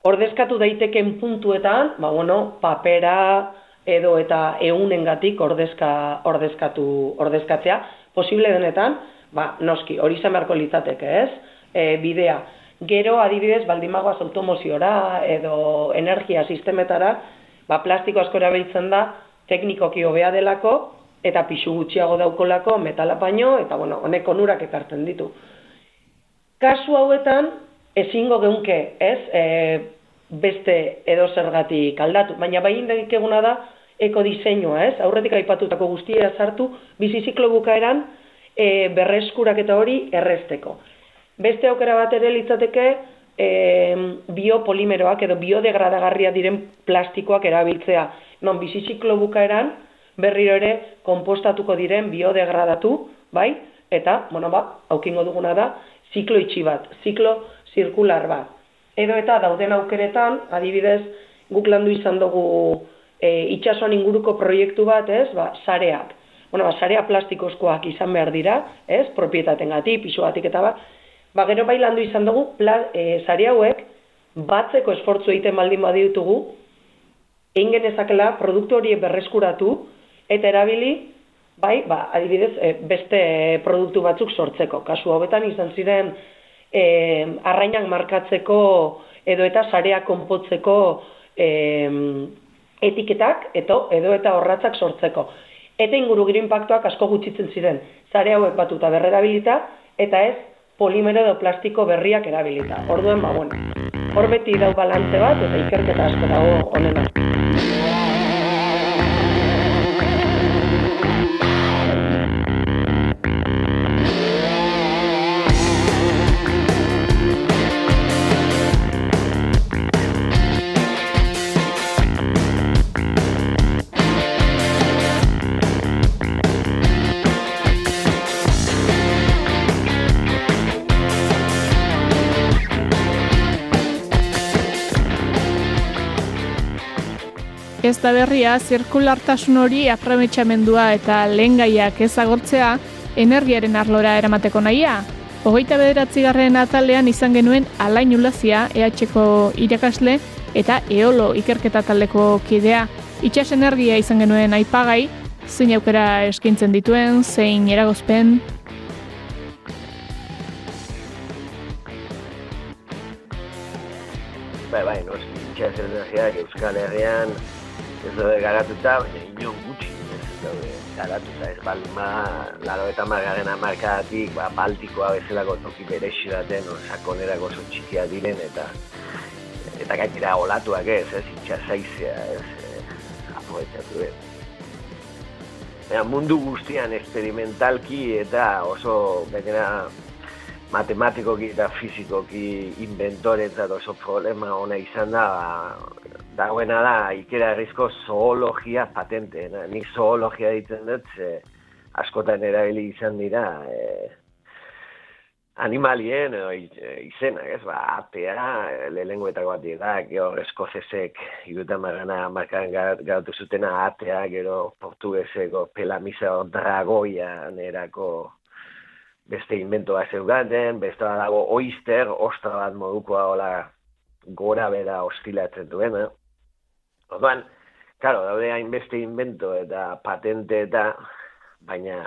ordezkatu daiteken puntuetan, ba, bueno, papera edo eta eunengatik ordezka, ordezkatu, ordezkatzea, posible denetan, ba, noski, hori izan beharko litzateke, ez? E, bidea. Gero, adibidez, baldimagoaz automoziora edo energia sistemetara, ba, plastiko asko erabiltzen da, teknikoki hobea delako, eta pisu gutxiago daukolako metala baino, eta bueno, honek onurak ekartzen ditu. Kasu hauetan, ezingo geunke, ez, e, beste edo zergatik aldatu, baina bai eguna da, eko diseinua, ez, aurretik aipatutako guztia sartu, biziziklo bukaeran, e, berreskurak eta hori errezteko. Beste aukera bat ere litzateke, e, biopolimeroak edo biodegradagarria diren plastikoak erabiltzea. Non, biziziklo bukaeran, berriro ere konpostatuko diren biodegradatu, bai? Eta, bueno, ba, aukingo duguna da, ziklo itxi bat, ziklo zirkular bat. Edo eta dauden aukeretan, adibidez, guk landu izan dugu e, itxasuan inguruko proiektu bat, ez? Ba, sareak. Bueno, ba, sarea plastikozkoak izan behar dira, ez? Propietaten gati, eta ba. Ba, gero bai landu izan dugu, pla, e, sare hauek, batzeko esfortzu egiten baldin baditugu, egin genezakela produktu horiek berreskuratu, eta erabili, bai, ba, adibidez, e, beste produktu batzuk sortzeko. Kasu hobetan izan ziren e, arrainak markatzeko edo eta sarea konpotzeko e, etiketak eto, edo eta horratzak sortzeko. Eta inguru giro asko gutxitzen ziren. Zare hauek batuta berrerabilita eta ez polimero edo plastiko berriak erabilita. Orduen, ba, bueno, hor beti dau balantze bat eta ikerketa asko dago onena. Ez da berria, zirkulartasun hori aprobetxamendua eta lehen gaiak ezagortzea, energiaren arlora eramateko nahia. Hogeita bederatzigarren atalean izan genuen alain ulazia EH-ko irakasle eta eolo ikerketa taldeko kidea. Itxas energia izan genuen aipagai, zein aukera eskintzen dituen, zein eragozpen. Bai, bai, no, itxas energiak Euskal Herrian ez daude garatuta, baina inon gutxi ez daude garatuta, ez balma, laro eta margaren amarkatik, ba, baltikoa bezalako toki berexi daten, sakonerako oso txikia diren, eta eta gaitera olatuak ez, ez, itxasaizea, ez, ez, aproetatu, ez. Baina mundu guztian experimentalki eta oso, gainera, matematikoki eta fizikoki inventoretzat oso problema ona izan da, dagoena da, ikera errizko zoologia patente. Na? Nik zoologia ditzen dut, ze, askotan erabili izan dira, e, animalien edo izena, ez, ba, atea, lehenguetako bat dira, gero eskozesek, iruta margana markan garatu zutena atea, gero portugueseko pelamisa dragoia nerako beste invento bat zeugaten, beste dago oister, ostra bat modukoa hola gora bera ostilatzen duen, eh? Orduan, karo, daude hainbeste invento eta patente eta, baina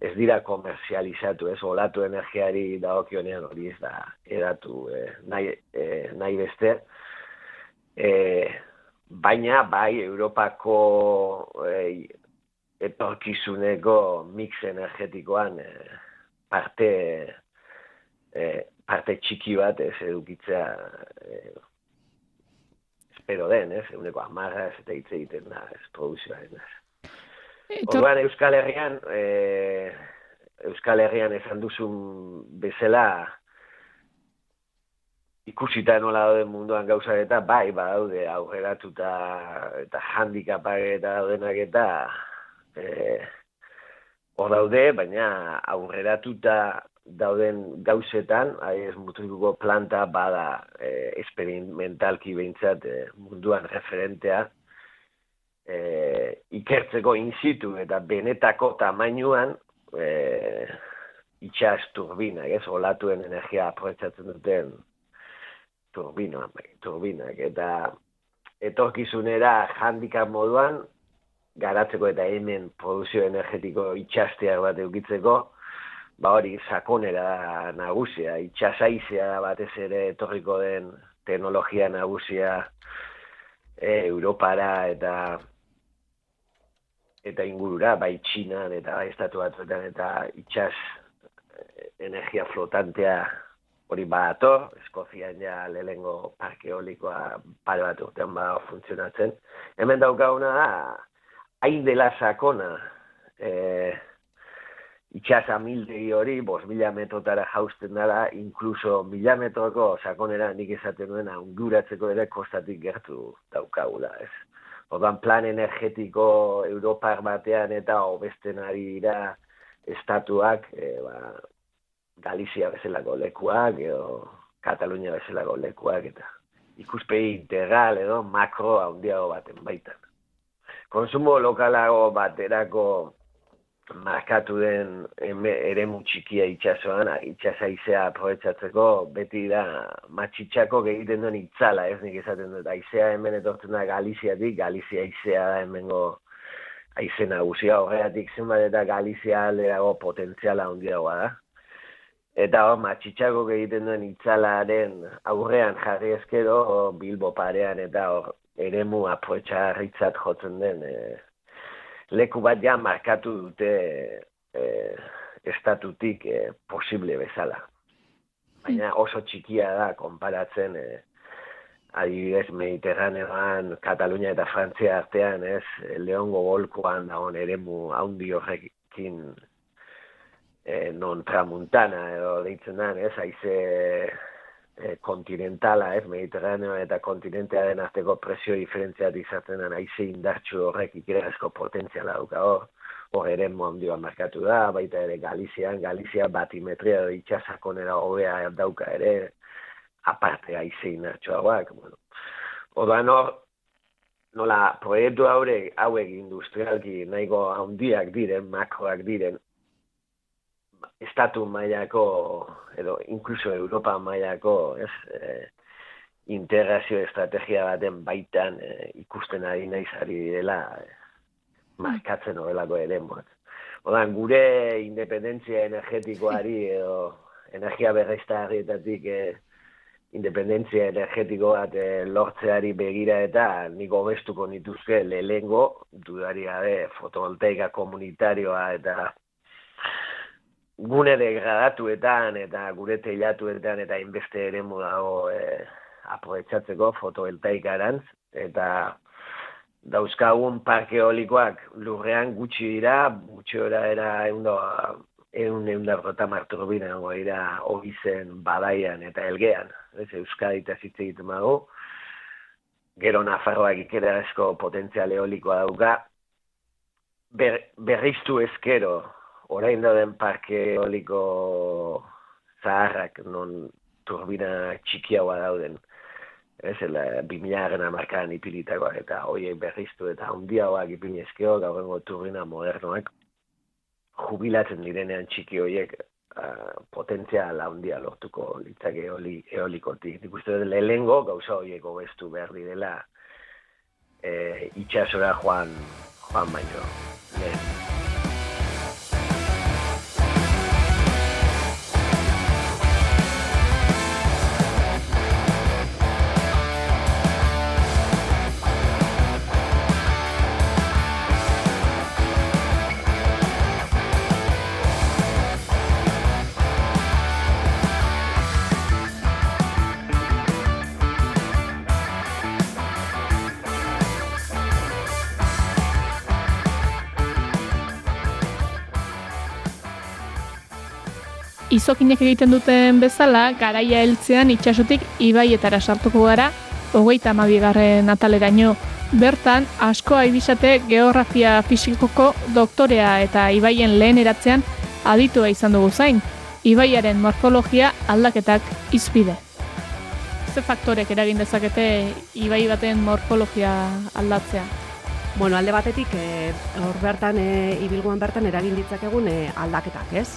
ez dira komerzializatu, ez, olatu energiari dagokionean hori ez da edatu eh, nahi, eh, nahi beste. Eh, baina, bai, Europako eh, etorkizuneko mix energetikoan eh, parte e, parte txiki bat ez edukitzea e, espero den, ez, eguneko amarra ez eta hitz egiten da, ez produzioaren ez. Orduan Euskal Herrian e, Euskal Herrian esan duzun bezala ikusita nola daude munduan gauza eta bai badaude aurreratuta eta handikapak eta daudenak eta e, hor daude, baina aurreratuta dauden gauzetan, ez mutrikuko planta bada e, experimentalki behintzat e, munduan referentea, e, ikertzeko inzitu eta benetako tamainuan e, itxas turbina, ez, olatuen energia aproetzatzen duten turbina, bai, turbinak, eta etorkizunera handikap moduan, garatzeko eta hemen produzio energetiko itxasteak bat eukitzeko, ba hori sakonera nagusia, itxasaizea batez ere etorriko den teknologia nagusia e, Europara eta eta ingurura, bai Txinan eta bai estatu batuetan eta itxas energia flotantea hori badator, Eskozian ja lehengo parke eolikoa pare bat urtean bada funtzionatzen. Hemen daukaguna da, hain dela sakona e, itxasa mildegi hori, bos mila metrotara jausten dara, inkluso mila metroko sakonera nik esaten duena unguratzeko ere kostatik gertu daukagula, ez? Odan plan energetiko Europar batean eta obesten ari dira estatuak, e, ba, Galizia bezalako lekuak, edo Katalunia bezalako lekuak, eta ikuspegi integral edo makro handiago baten baitan konsumo lokalago baterako markatu den ere txikia itxasoan, itxasaizea aprobetsatzeko, beti da matxitxako egiten duen itzala, ez nik esaten dut, aizea hemen etortzen da Galiziatik, Galizia aizea da hemengo aize nagusia, horregatik zenbat eta Galizia alderago potentziala handiagoa da. Eta hor, matxitxako egiten duen itzalaren aurrean jarri ezkero, Bilbo parean eta hor, eremu aproetxarritzat jotzen den e, leku bat ja markatu dute e, estatutik e, posible bezala. Baina oso txikia da konparatzen e, adibidez Mediterraneoan, Katalunia eta Frantzia artean, ez, Leongo Golkoan dagoen eremu haundi horrekin e, non tramuntana edo deitzen da, ez, haize e, kontinentala, ez, mediterraneo eta kontinentea den arteko presio diferentziat izaten den aize indartxu horrek ikerazko potentziala duka hor, hor ere mondioa markatu da, baita ere Galizian, Galizia batimetria edo itxasakonera hobea dauka ere, aparte aize indartxu hauak, bueno. Odan hor, nola, proiektu haure, hauek industrialki nahiko handiak diren, makroak diren, estatu mailako edo inkluso Europa mailako, ez, e, integrazio estrategia baten baitan e, ikusten ari naizari dela e, markatzen horrelako ere moat. Odan, gure independentzia energetikoari edo energia berreiztarrietatik e, independentzia energetiko bat e, lortzeari begira eta niko bestuko nituzke lehengo dudari gabe fotovoltaika komunitarioa eta gune degradatuetan eta gure teilatuetan eta inbeste ere dago e, aprovechatzeko fotovoltaikarantz eta dauzkagun parke eolikoak lurrean gutxi dira, gutxi ora era eundo eun eun darrota marturbina dira ogizen badaian eta elgean, ez Euskadi eta zitze egiten mago, gero Nafarroak ikera esko potentzial eolikoa dauka, ber, berriztu ezkero, orain dauden parke eoliko zaharrak non turbina txikiagoa dauden, ez, la, bimiaren amarkadan ipilitakoak eta hoiek berriztu eta handiagoak ipinezkeo, gaurrengo turbina modernoak, jubilatzen direnean txiki horiek uh, potentzial handia lortuko litzake eoli, eolikotik. Nik uste dut lehengo gauza horiek hobestu behar dela e, itxasora joan, joan baino. Lehen. Izokinek egiten duten bezala, garaia heltzean itxasotik ibaietara sartuko gara, hogeita amabigarren ataleraino. Bertan, asko aibisate geografia fisikoko doktorea eta ibaien lehen eratzean aditua izan dugu zain, ibaiaren morfologia aldaketak izpide. Ze faktorek eragin dezakete ibai baten morfologia aldatzea? Bueno, alde batetik, e, hor bertan, e, ibilguan bertan eragin ditzakegun e, aldaketak, ez?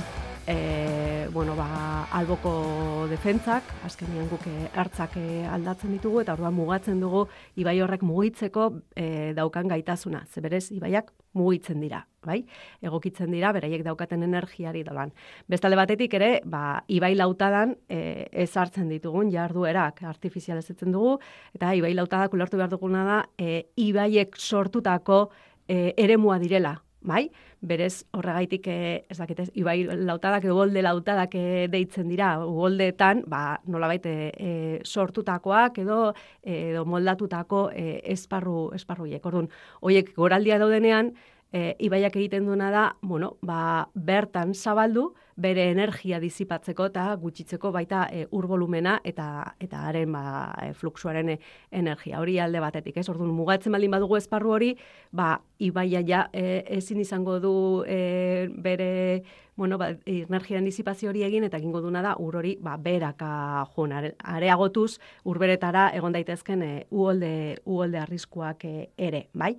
E, bueno, ba, alboko defentzak, azkenean guk hartzak e, aldatzen ditugu, eta orduan mugatzen dugu ibai horrek mugitzeko e, daukan gaitasuna. Ze berez, ibaiak mugitzen dira, bai? Egokitzen dira, beraiek daukaten energiari dolan. Bestalde batetik ere, ba, ibai lautadan e, ez hartzen ditugun jarduerak artifizialezetzen dugu, eta ibai lautadak ulertu behar duguna da, e, ibaiek sortutako e, eremua direla, bai? Berez horregaitik eh ez dakit ibai lautadak edo golde lautadak e, deitzen dira goldeetan, ba nolabait e, e, sortutakoak edo edo moldatutako e, esparru esparruiek. Ordun, hoiek goraldia daudenean e, ibaiak egiten duena da, bueno, ba, bertan zabaldu, bere energia dizipatzeko eta gutxitzeko baita e, ur volumena eta eta haren ba, e, fluxuaren e, energia. Hori alde batetik, ez? Orduan mugatzen baldin badugu esparru hori, ba, ibaia ja e, ezin izango du e, bere bueno, ba, energian dizipazio hori egin eta egingo duna da ur hori ba, beraka joan areagotuz urberetara egon daitezken e, uolde, uolde arriskuak e, ere, bai?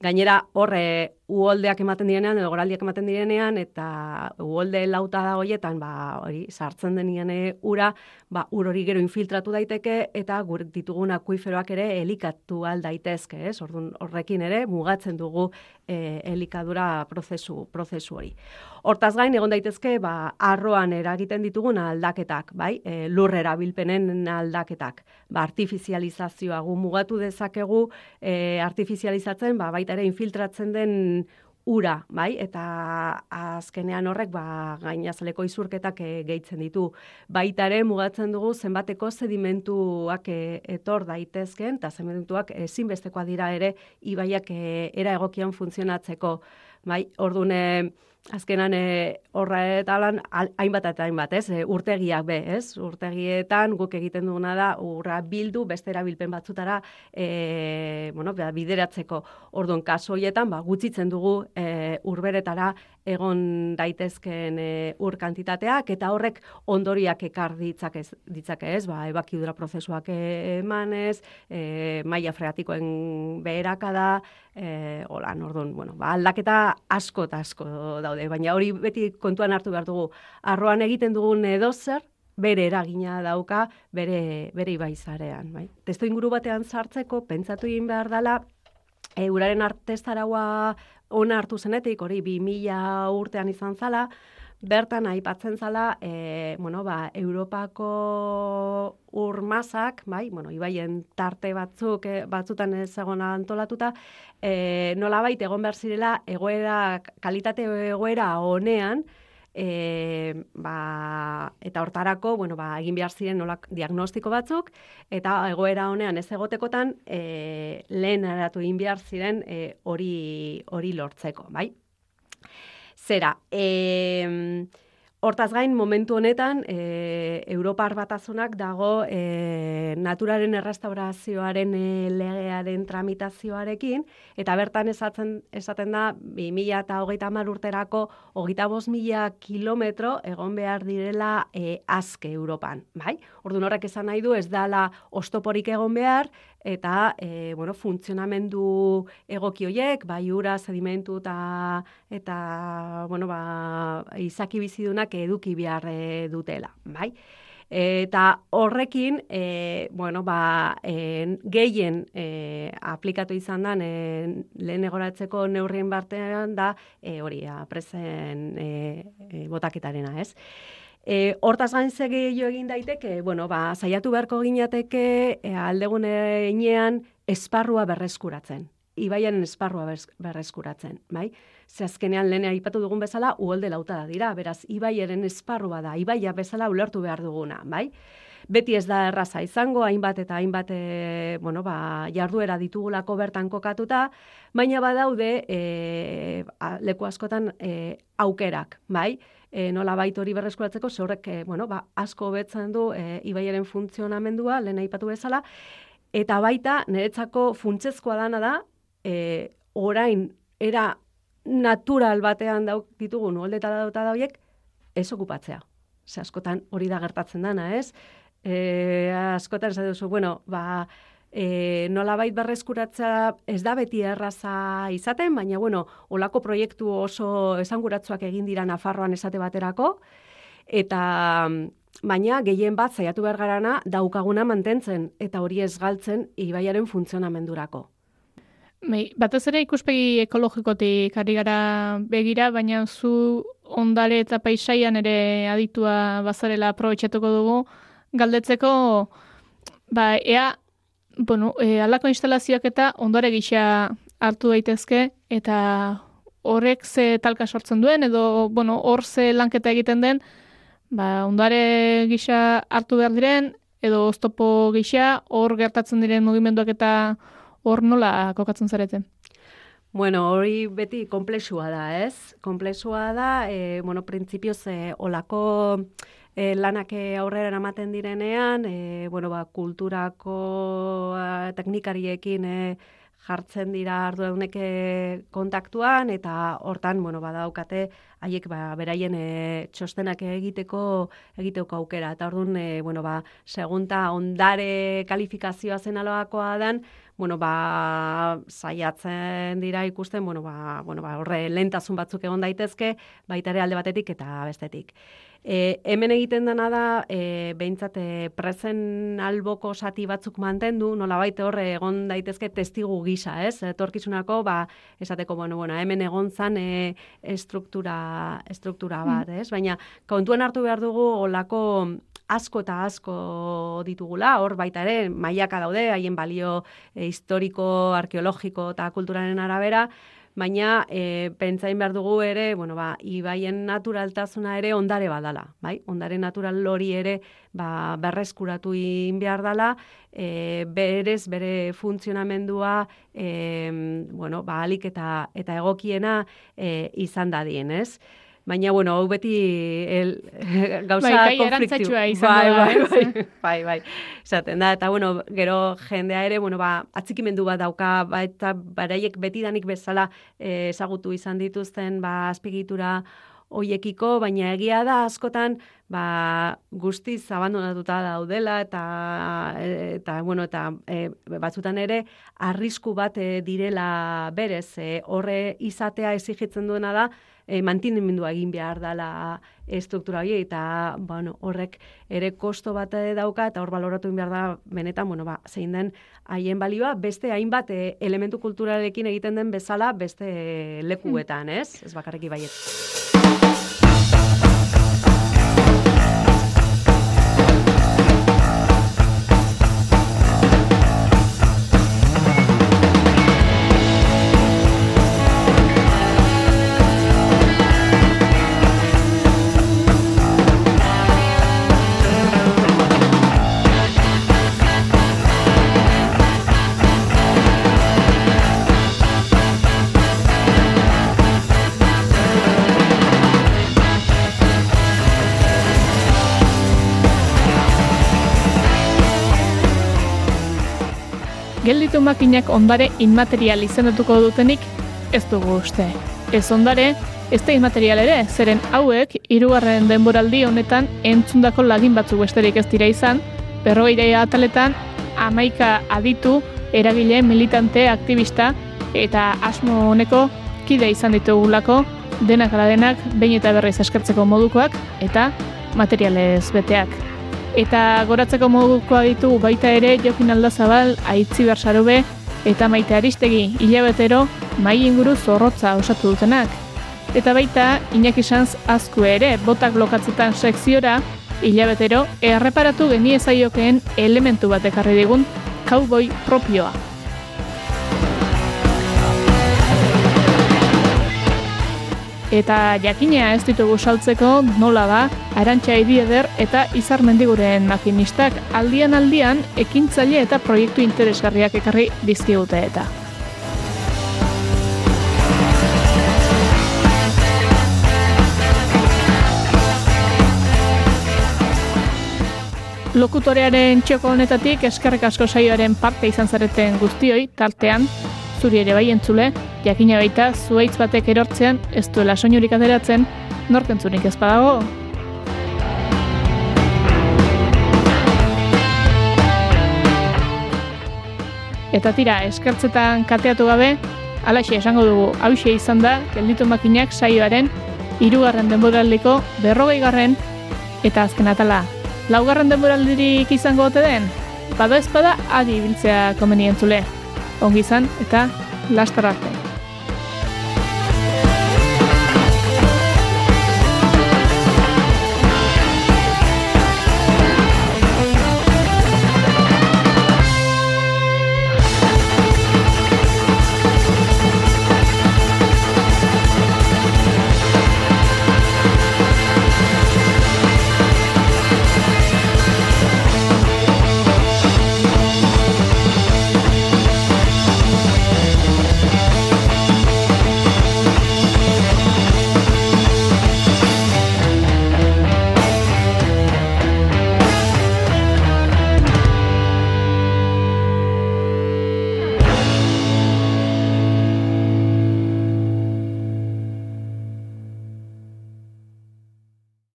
Gainera, horre, uholdeak ematen direnean, edo goraldiak ematen direnean, eta uholde lauta da hoietan, ba, hori, sartzen denien ura, ba, ur hori gero infiltratu daiteke, eta gure ditugun akuiferoak ere elikatu aldaitezke, ez? Orduan, horrekin ere, mugatzen dugu e, elikadura prozesu, prozesu hori. Hortaz gain, egon daitezke, ba, arroan eragiten ditugun aldaketak, bai? E, lur erabilpenen aldaketak. Ba, artifizializazioa gu mugatu dezakegu, e, artifizializatzen, ba, baita ere infiltratzen den ura, bai? Eta azkenean horrek ba gainazaleko izurketak e, gehitzen ditu. Baita ere mugatzen dugu zenbateko sedimentuak e, etor daitezken eta sedimentuak ezinbestekoa dira ere ibaiak e, era egokian funtzionatzeko, bai? Ordune azkenan e, horra eta lan hainbat eta hainbat, ez? E, urtegiak be, ez? Urtegietan guk egiten duguna da urra bildu beste erabilpen batzutara e, bueno, bideratzeko. Orduan kasu hoietan ba gutxitzen dugu e, urberetara egon daitezken e, ur kantitateak eta horrek ondoriak ekar ditzak ez ditzake, ez? Ba ebakidura prozesuak emanez, e, maila freatikoen beherakada, eh hola, ordun, bueno, ba aldaketa asko eta asko daude, baina hori beti kontuan hartu behar dugu. Arroan egiten dugun edozer, bere eragina dauka bere bere ibaizarean, bai. Testo inguru batean sartzeko pentsatu egin behar dela e, uraren artestaraua ona hartu zenetik, hori 2000 urtean izan zala, bertan aipatzen zala, e, bueno, ba, Europako urmasak, bai, bueno, ibaien tarte batzuk, e, batzutan ez egon antolatuta, e, nola baita egon behar zirela, egoera, kalitate egoera honean, e, ba, eta hortarako, bueno, ba, egin behar ziren nolak diagnostiko batzuk, eta egoera honean ez egotekotan, e, lehen eratu egin behar ziren e, hori hori lortzeko, bai? Zera, e, Hortaz gain, momentu honetan, e, Europar batazunak dago e, naturaren errestaurazioaren e, legearen tramitazioarekin, eta bertan esatzen, esaten da, 2000 eta hogeita mar urterako, hogeita bost mila kilometro egon behar direla e, azke Europan. Bai? Ordu horrek esan nahi du, ez dala ostoporik egon behar, eta e, bueno, funtzionamendu egoki hoiek, bai ura, sedimentu eta eta bueno, ba, izaki bizidunak eduki behar e, dutela, bai? Eta horrekin, e, bueno, ba, e, gehien e, aplikatu izan e, lehen egoratzeko neurrien bartean da, e, hori, presen e, e, botaketarena, ez? E, hortaz gain jo egin daiteke, bueno, ba, saiatu beharko ginateke e, aldegune inean esparrua berreskuratzen. Ibaiaren esparrua berreskuratzen, bai? Ze azkenean lehen aipatu dugun bezala, uholde lauta da dira, beraz, ibaiaren esparrua da, ibaia bezala ulertu behar duguna, bai? Beti ez da erraza izango, hainbat eta hainbat e, bueno, ba, jarduera ditugulako bertan kokatuta, baina badaude e, leku askotan e, aukerak, bai? E, nola bait hori berreskuratzeko, ze horrek, e, bueno, ba, asko hobetzen du e, ibaiaren funtzionamendua, lehen aipatu bezala, eta baita, niretzako funtsezkoa dana da, e, orain, era natural batean dauk ditugu, nuoldeta dauta dauiek, ez okupatzea. Ze askotan hori da gertatzen dana, ez? E, askotan ez duzu, bueno, ba, e, nolabait berreskuratza ez da beti erraza izaten, baina bueno, olako proiektu oso esanguratsuak egin dira Nafarroan esate baterako, eta baina gehien bat zaiatu behar garana daukaguna mantentzen, eta hori ez galtzen ibaiaren funtzionamendurako. Bai, batez ere ikuspegi ekologikotik ari gara begira, baina zu ondare eta paisaian ere aditua bazarela aprobetxatuko dugu, galdetzeko, ba, ea bueno, e, alako instalazioak eta ondore gisa hartu daitezke eta horrek ze talka sortzen duen edo bueno, hor ze lanketa egiten den ba, ondare gisa hartu behar diren edo oztopo gisa hor gertatzen diren mugimenduak eta hor nola kokatzen zareten? Bueno, hori beti komplexua da, ez? Komplexua da, e, bueno, printzipioz, e, olako e, lanak aurrera ematen direnean, e, bueno, ba, kulturako a, teknikariekin e, jartzen dira ardudunek kontaktuan eta hortan bueno badaukate haiek ba beraien e, txostenak egiteko egiteko aukera. Eta ordun e, bueno ba segunta ondare kalifikazioa zen aloakoa dan bueno ba saiatzen dira ikusten bueno ba bueno ba horre lentasun batzuk egon daitezke baita ere alde batetik eta bestetik E, hemen egiten dena da, e, behintzat, e, prezen alboko sati batzuk mantendu, nola baita horre egon daitezke testigu gisa, ez? Etorkizunako, ba, esateko, bueno, bueno, hemen egon zan e, estruktura, estruktura mm. bat, ez? Baina, kontuan hartu behar dugu, olako asko eta asko ditugula, hor baita ere, maiaka daude, haien balio e, historiko, arkeologiko eta kulturaren arabera, baina e, pentsain behar dugu ere, bueno, ba, ibaien naturaltasuna ere ondare badala, bai? Ondare natural hori ere ba, berreskuratu in behar dala, e, berez, bere funtzionamendua, e, bueno, ba, alik eta, eta egokiena e, izan dadien, ez? Baina, bueno, hau beti el, gauza bai, konfliktu. Bai, bai, bai, bai, bai, bai. Zaten da, eta, bueno, gero jendea ere, bueno, ba, atzikimendu bat dauka, ba, eta baraiek beti danik bezala eh, ezagutu izan dituzten, ba, azpigitura hoiekiko, baina egia da askotan ba, guztiz abandonatuta daudela eta eta bueno eta e, batzutan ere arrisku bat e, direla berez e, horre izatea exigitzen duena da e, mantenimendua egin behar dela estruktura hori eta bueno, horrek ere kosto bat dauka eta hor baloratu behar da benetan bueno, ba, zein den haien balioa beste hainbat e, elementu kulturalekin egiten den bezala beste lekuetan, ez? Ez bakarrik baiet. Makinak ondare inmaterial izendatuko dutenik ez dugu uste. Ez ondare, ez da inmaterial ere, zeren hauek, hirugarren denboraldi honetan entzundako lagin batzuk besterik ez dira izan, berrogeira ataletan, amaika aditu, eragile, militante, aktivista, eta asmo honeko kide izan ditugulako, denak ala denak, behin eta berriz eskertzeko modukoak, eta materialez beteak. Eta goratzeko modukoa ditugu baita ere Jokin Aldazabal, Aitzi Bersarobe eta Maite Aristegi hilabetero mai inguru zorrotza osatu dutenak. Eta baita Iñaki Sanz azku ere botak lokatzetan sekziora hilabetero erreparatu geniezaiokeen elementu bat ekarri digun cowboy propioa. Eta jakina ez ditugu saltzeko nola da, arantxa idieder eta izar mendiguren makinistak aldian aldian ekintzaile eta proiektu interesgarriak ekarri dizkigute eta. Lokutorearen txoko honetatik eskerrek asko saioaren parte izan zareten guztioi, tartean, zuri ere bai entzule, jakina baita zuaitz batek erortzean ez duela soinurik ateratzen, nortentzunik ez badago. Eta tira, eskertzetan kateatu gabe, alaxe esango dugu, hause izan da, gelditu makinak saioaren, irugarren denboraldiko, berrogei garren, eta azken atala, laugarren denboraldirik izango ote den? Bada, adi biltzea komenientzule ongi izan eta lastar arte.